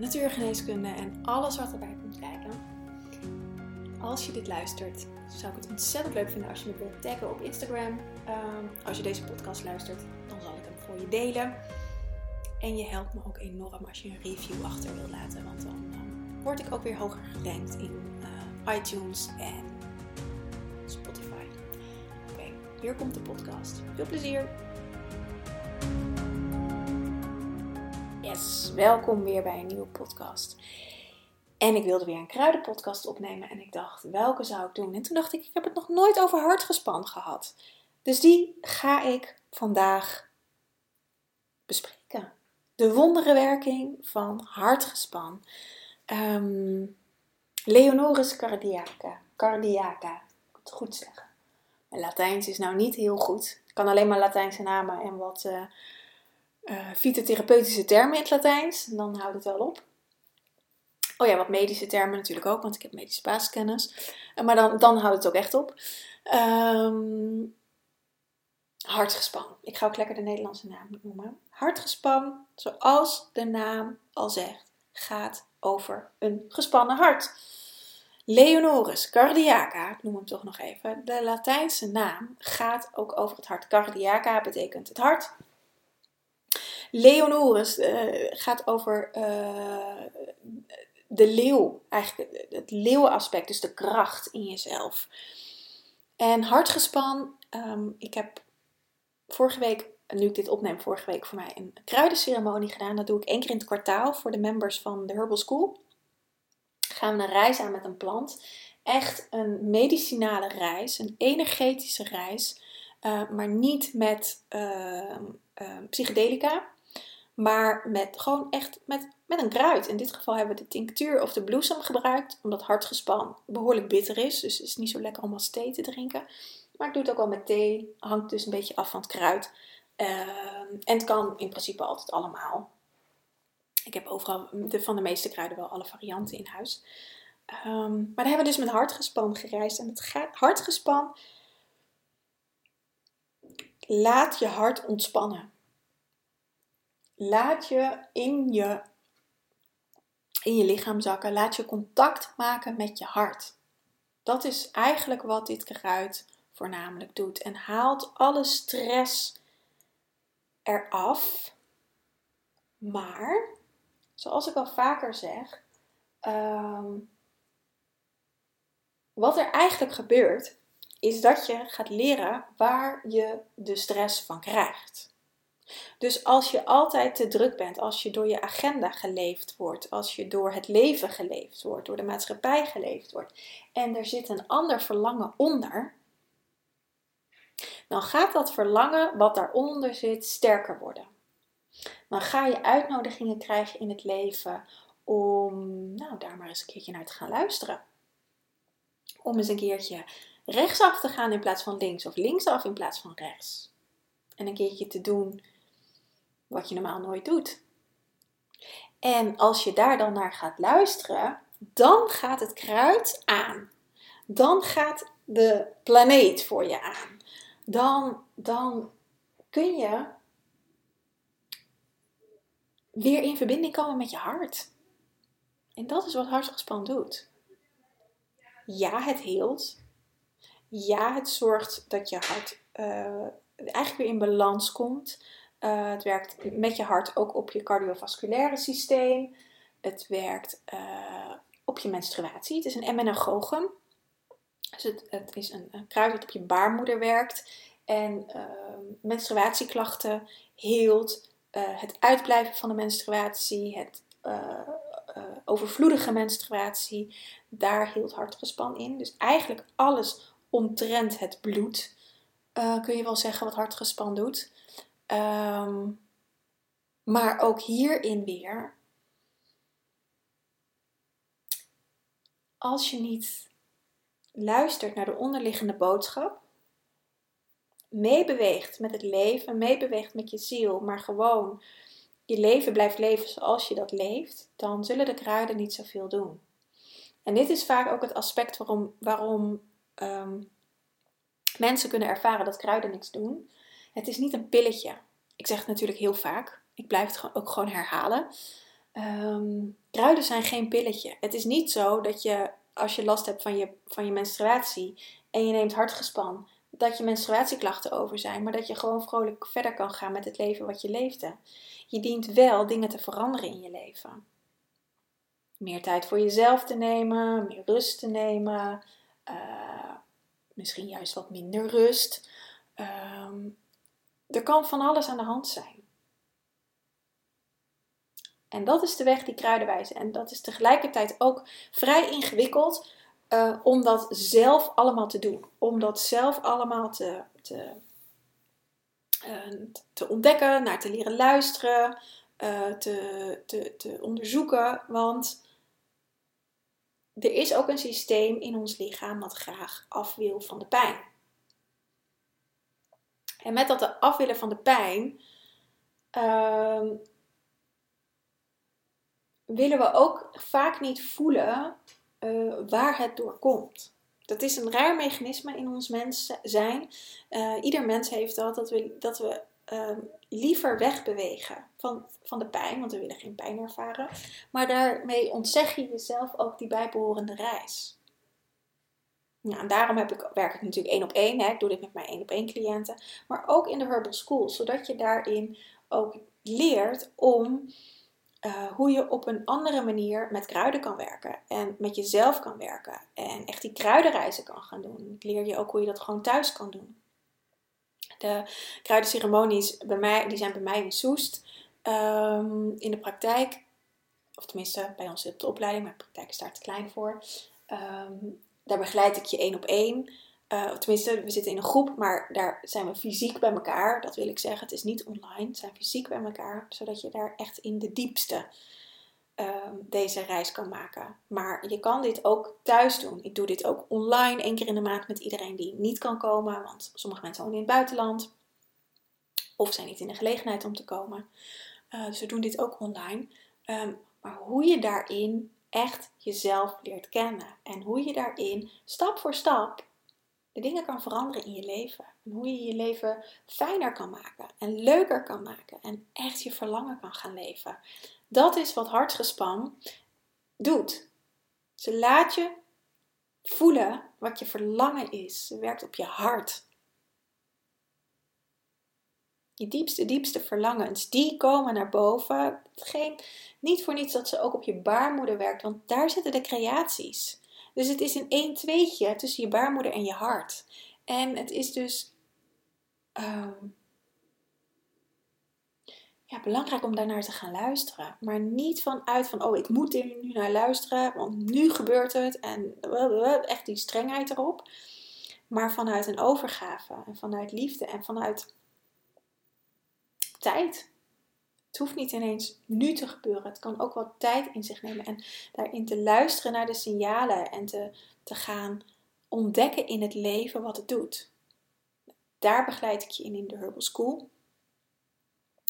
natuurgeneeskunde en alles wat erbij komt kijken. Als je dit luistert, zou ik het ontzettend leuk vinden als je me wilt taggen op Instagram. Ehm, als je deze podcast luistert, dan zal ik hem voor je delen. En je helpt me ook enorm als je een review achter wilt laten, want dan word ik ook weer hoger gerankt in uh, iTunes en Spotify. Oké, hier komt de podcast. Veel plezier! Welkom weer bij een nieuwe podcast. En ik wilde weer een kruidenpodcast opnemen en ik dacht, welke zou ik doen? En toen dacht ik, ik heb het nog nooit over hartgespan gehad. Dus die ga ik vandaag bespreken. De wonderenwerking van hartgespan. Um, Leonoris cardiaca. Cardiaca, ik moet het goed zeggen. Mijn Latijns is nou niet heel goed. Ik kan alleen maar Latijnse namen en wat... Uh, uh, fytotherapeutische termen in het Latijns. Dan houdt het wel op. Oh ja, wat medische termen natuurlijk ook, want ik heb medische basiskennis. Uh, maar dan, dan houdt het ook echt op. Um, hartgespan. Ik ga ook lekker de Nederlandse naam noemen. Hartgespan, zoals de naam al zegt, gaat over een gespannen hart. Leonoris cardiaca, ik noem hem toch nog even. De Latijnse naam gaat ook over het hart. Cardiaca betekent het hart. Leonorus uh, gaat over uh, de leeuw, eigenlijk het leeuwaspect, dus de kracht in jezelf. En hartgespan, um, ik heb vorige week, nu ik dit opneem, vorige week voor mij een kruidenceremonie gedaan. Dat doe ik één keer in het kwartaal voor de members van de Herbal School. Gaan we een reis aan met een plant. Echt een medicinale reis, een energetische reis, uh, maar niet met psychedelica. Maar met gewoon echt met, met een kruid. In dit geval hebben we de tinctuur of de bloesem gebruikt. Omdat hartgespan behoorlijk bitter is. Dus het is niet zo lekker om als thee te drinken. Maar ik doe het ook wel met thee. Hangt dus een beetje af van het kruid. Uh, en het kan in principe altijd allemaal. Ik heb overal van de meeste kruiden wel alle varianten in huis. Um, maar dan hebben we dus met hartgespan gereisd. En met hartgespan laat je hart ontspannen laat je in je, in je lichaam zakken. Laat je contact maken met je hart. Dat is eigenlijk wat dit kruid voornamelijk doet. En haalt alle stress eraf. Maar, zoals ik al vaker zeg, um, wat er eigenlijk gebeurt, is dat je gaat leren waar je de stress van krijgt. Dus als je altijd te druk bent, als je door je agenda geleefd wordt, als je door het leven geleefd wordt, door de maatschappij geleefd wordt, en er zit een ander verlangen onder, dan gaat dat verlangen wat daaronder zit sterker worden. Dan ga je uitnodigingen krijgen in het leven om nou, daar maar eens een keertje naar te gaan luisteren. Om eens een keertje rechtsaf te gaan in plaats van links of linksaf in plaats van rechts. En een keertje te doen wat je normaal nooit doet. En als je daar dan naar gaat luisteren, dan gaat het kruid aan. Dan gaat de planeet voor je aan. Dan, dan kun je weer in verbinding komen met je hart. En dat is wat hartgespan doet. Ja, het heelt. Ja, het zorgt dat je hart uh, eigenlijk weer in balans komt. Uh, het werkt met je hart ook op je cardiovasculaire systeem. Het werkt uh, op je menstruatie. Het is een emmenagogen. Dus het, het is een, kruid dat op je baarmoeder werkt. En uh, menstruatieklachten heelt. het uitblijven van de menstruatie. Het overvloedige menstruatie. Daar hield hartgespan in. Dus eigenlijk alles omtrent het bloed. kun je wel zeggen wat hartgespan doet. Um, maar ook hierin weer als je niet luistert naar de onderliggende boodschap, meebeweegt met het leven, meebeweegt met je ziel, maar gewoon je leven blijft leven zoals je dat leeft, dan zullen de kruiden niet zoveel doen. En dit is vaak ook het aspect waarom, waarom ehm, mensen kunnen ervaren dat kruiden niks doen. Het is niet een pilletje. Ik zeg het natuurlijk heel vaak. Ik blijf het ook gewoon herhalen. Ehm, kruiden zijn geen pilletje. Het is niet zo dat je, als je last hebt van je, van je menstruatie en je neemt hartgespan, dat je menstruatieklachten over zijn, maar dat je gewoon vrolijk verder kan gaan met het leven wat je leefde. Je dient wel dingen te veranderen in je leven. Meer tijd voor jezelf te nemen, meer rust te nemen, uh, misschien juist wat minder rust. Ehm, er kan van alles aan de hand zijn. En dat is de weg die kruiden wijzen. En dat is tegelijkertijd ook vrij ingewikkeld uh, om dat zelf allemaal te doen. Om dat zelf allemaal te, te, uh, te ontdekken, naar te leren luisteren, uh, te, te, te onderzoeken. Want er is ook een systeem in ons lichaam dat graag af wil van de pijn. En met dat af willen van de pijn, ehm, willen we ook vaak niet voelen uh, waar het door komt. Dat is een raar mechanisme in ons mens zijn. Uh, ieder mens heeft dat, dat we, dat we uh, liever wegbewegen van, van de pijn, want we willen geen pijn ervaren. Maar daarmee ontzeg je jezelf ook die bijbehorende reis. Ja, en daarom heb ik, werk ik natuurlijk één op één. Hè. Ik doe dit met mijn één op één cliënten. Maar ook in de Herbal School, zodat je daarin ook leert om uh, hoe je op een andere manier met kruiden kan werken en met jezelf kan werken en echt die kruidenreizen kan gaan doen. Ik leer je ook hoe je dat gewoon thuis kan doen. De kruidenceremonies bij mij, die zijn bij mij in Soest um, in de praktijk, of tenminste bij ons op de opleiding, maar de praktijk is daar te klein voor. Um, daar begeleid ik je één op één. Uh, tenminste, we zitten in een groep, maar daar zijn we fysiek bij elkaar. Dat wil ik zeggen. Het is niet online. We zijn fysiek bij elkaar, zodat je daar echt in de diepste uh, deze reis kan maken. Maar je kan dit ook thuis doen. Ik doe dit ook online, één keer in de maand met iedereen die niet kan komen. Want sommige mensen wonen in het buitenland. Of zijn niet in de gelegenheid om te komen. Uh, dus we doen dit ook online. Um, maar hoe je daarin echt jezelf leert kennen. En hoe je daarin stap voor stap de dingen kan veranderen in je leven. En hoe je je leven fijner kan maken en leuker kan maken en echt je verlangen kan gaan leven. Dat is wat hartsgespan doet. Ze laat je voelen wat je verlangen is. Ze werkt op je hart. Je diepste, diepste verlangens, die komen naar boven. Geen, niet voor niets dat ze ook op je baarmoeder werkt, want daar zitten de creaties. Dus het is een 1 tweetje tussen je baarmoeder en je hart. En het is dus um, ja, belangrijk om daarnaar te gaan luisteren. Maar niet vanuit van, oh, ik moet er nu naar luisteren, want nu gebeurt het. En echt die strengheid erop. Maar vanuit een overgave en vanuit liefde en vanuit tijd. Het hoeft niet ineens nu te gebeuren. Het kan ook wat tijd in zich nemen. En daarin te luisteren naar de signalen en te, te gaan ontdekken in het leven wat het doet. Daar begeleid ik je in in de Herbal School.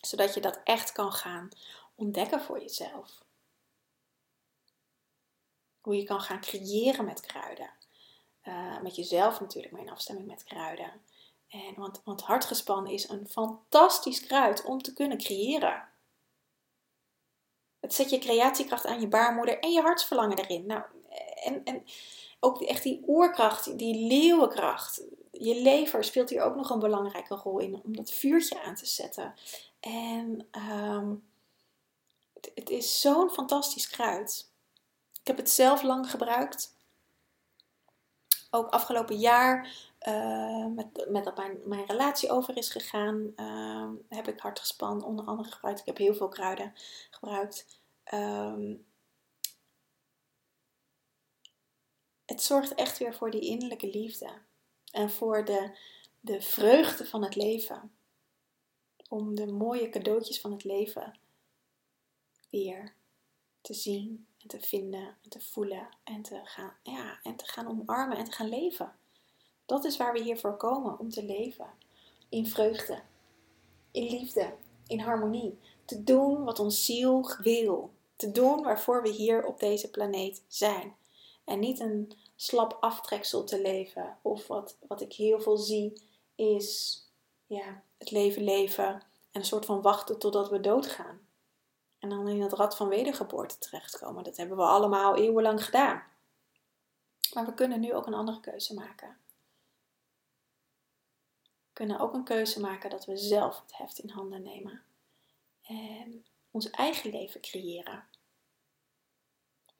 Zodat je dat echt kan gaan ontdekken voor jezelf. Hoe je kan gaan creëren met kruiden. Uh, met jezelf natuurlijk, maar in afstemming met kruiden. En, want, want hartgespan is een fantastisch kruid om te kunnen creëren. Het zet je creatiekracht aan je baarmoeder en je hartsverlangen erin. Nou, en, en ook echt die oerkracht, die leeuwenkracht. Je lever speelt hier ook nog een belangrijke rol in om dat vuurtje aan te zetten. En het, het is zo'n fantastisch kruid. Ik heb het zelf lang gebruikt. Ook afgelopen jaar uh, met, met dat mijn, mijn relatie over is gegaan, uh, heb ik hartgespan onder andere gebruikt. Ik heb heel veel kruiden gebruikt. Um, het zorgt echt weer voor die innerlijke liefde. En voor de, de vreugde van het leven. Om de mooie cadeautjes van het leven weer te zien en te vinden en te voelen en te gaan, ja, en te gaan omarmen en te gaan leven. Dat is waar we hiervoor komen, om te leven. In vreugde, in liefde, in harmonie. Te doen wat ons ziel wil. Te doen waarvoor we hier op deze planeet zijn. En niet een slap aftreksel te leven. Of wat, wat ik heel veel zie is ja, het leven leven en een soort van wachten totdat we doodgaan. En dan in het rad van wedergeboorte terechtkomen. Dat hebben we allemaal eeuwenlang gedaan. Maar we kunnen nu ook een andere keuze maken. Kunnen ook een keuze maken dat we zelf het heft in handen nemen. En ons eigen leven creëren.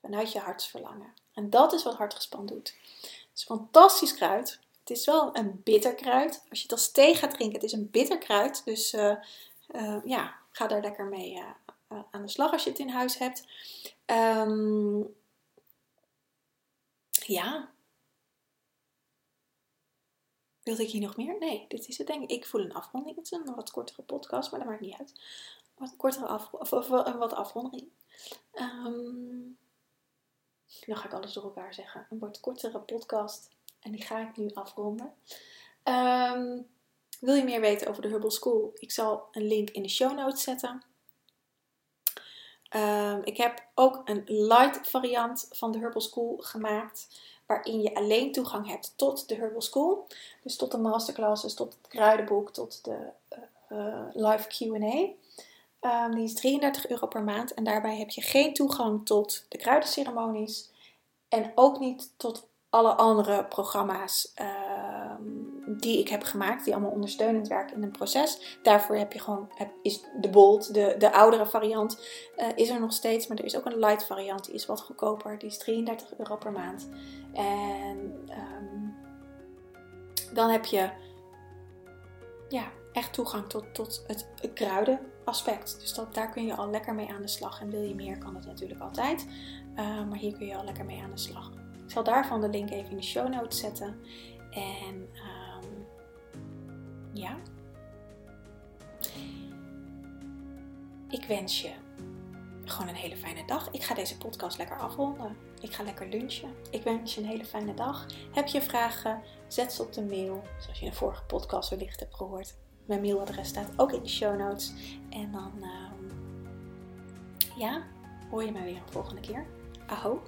Vanuit je hartsverlangen. En dat is wat hartgespan doet. Het is fantastisch kruid. Het is wel een bitter kruid. Als je het als thee gaat drinken, het is een bitter kruid. Dus uh, uh, ja, ga daar lekker mee uh, aan de slag als je het in huis hebt. Um, ja. Wilde ik hier nog meer? Nee, dit is het denk ik. Ik voel een afronding. Het is een wat kortere podcast, maar dat maakt niet uit. Wat kortere af, of, wat afronding. Um, dan ga ik alles door elkaar zeggen. Een wat kortere podcast. En die ga ik nu afronden. Um, wil je meer weten over de Hubble School? Ik zal een link in de show notes zetten. Um, ik heb ook een light variant van de Herbal School gemaakt. Waarin je alleen toegang hebt tot de Herbal School. Dus tot de masterclasses, tot het kruidenboek, tot de uh, live QA. Um, die is 33 euro per maand. En daarbij heb je geen toegang tot de kruidenceremonies. En ook niet tot alle andere programma's uh, die ik heb gemaakt, die allemaal ondersteunend werken in een proces. Daarvoor heb je gewoon, is de Bold, de, de oudere variant, uh, is er nog steeds. Maar er is ook een light variant, die is wat goedkoper. Die is 33 euro per maand. En um, dan heb je ja, echt toegang tot, tot het, het kruidenaspect. Dus dat, daar kun je al lekker mee aan de slag. En wil je meer, kan het natuurlijk altijd. Uh, maar hier kun je al lekker mee aan de slag. Ik zal daarvan de link even in de show notes zetten. En um, ja. Ik wens je gewoon een hele fijne dag. Ik ga deze podcast lekker afronden. Ik ga lekker lunchen. Ik wens je een hele fijne dag. Heb je vragen? Zet ze op de mail. Zoals je in de vorige podcast wellicht hebt gehoord. Mijn mailadres staat ook in de show notes. En dan, um, ja, hoor je mij weer een volgende keer. Aho.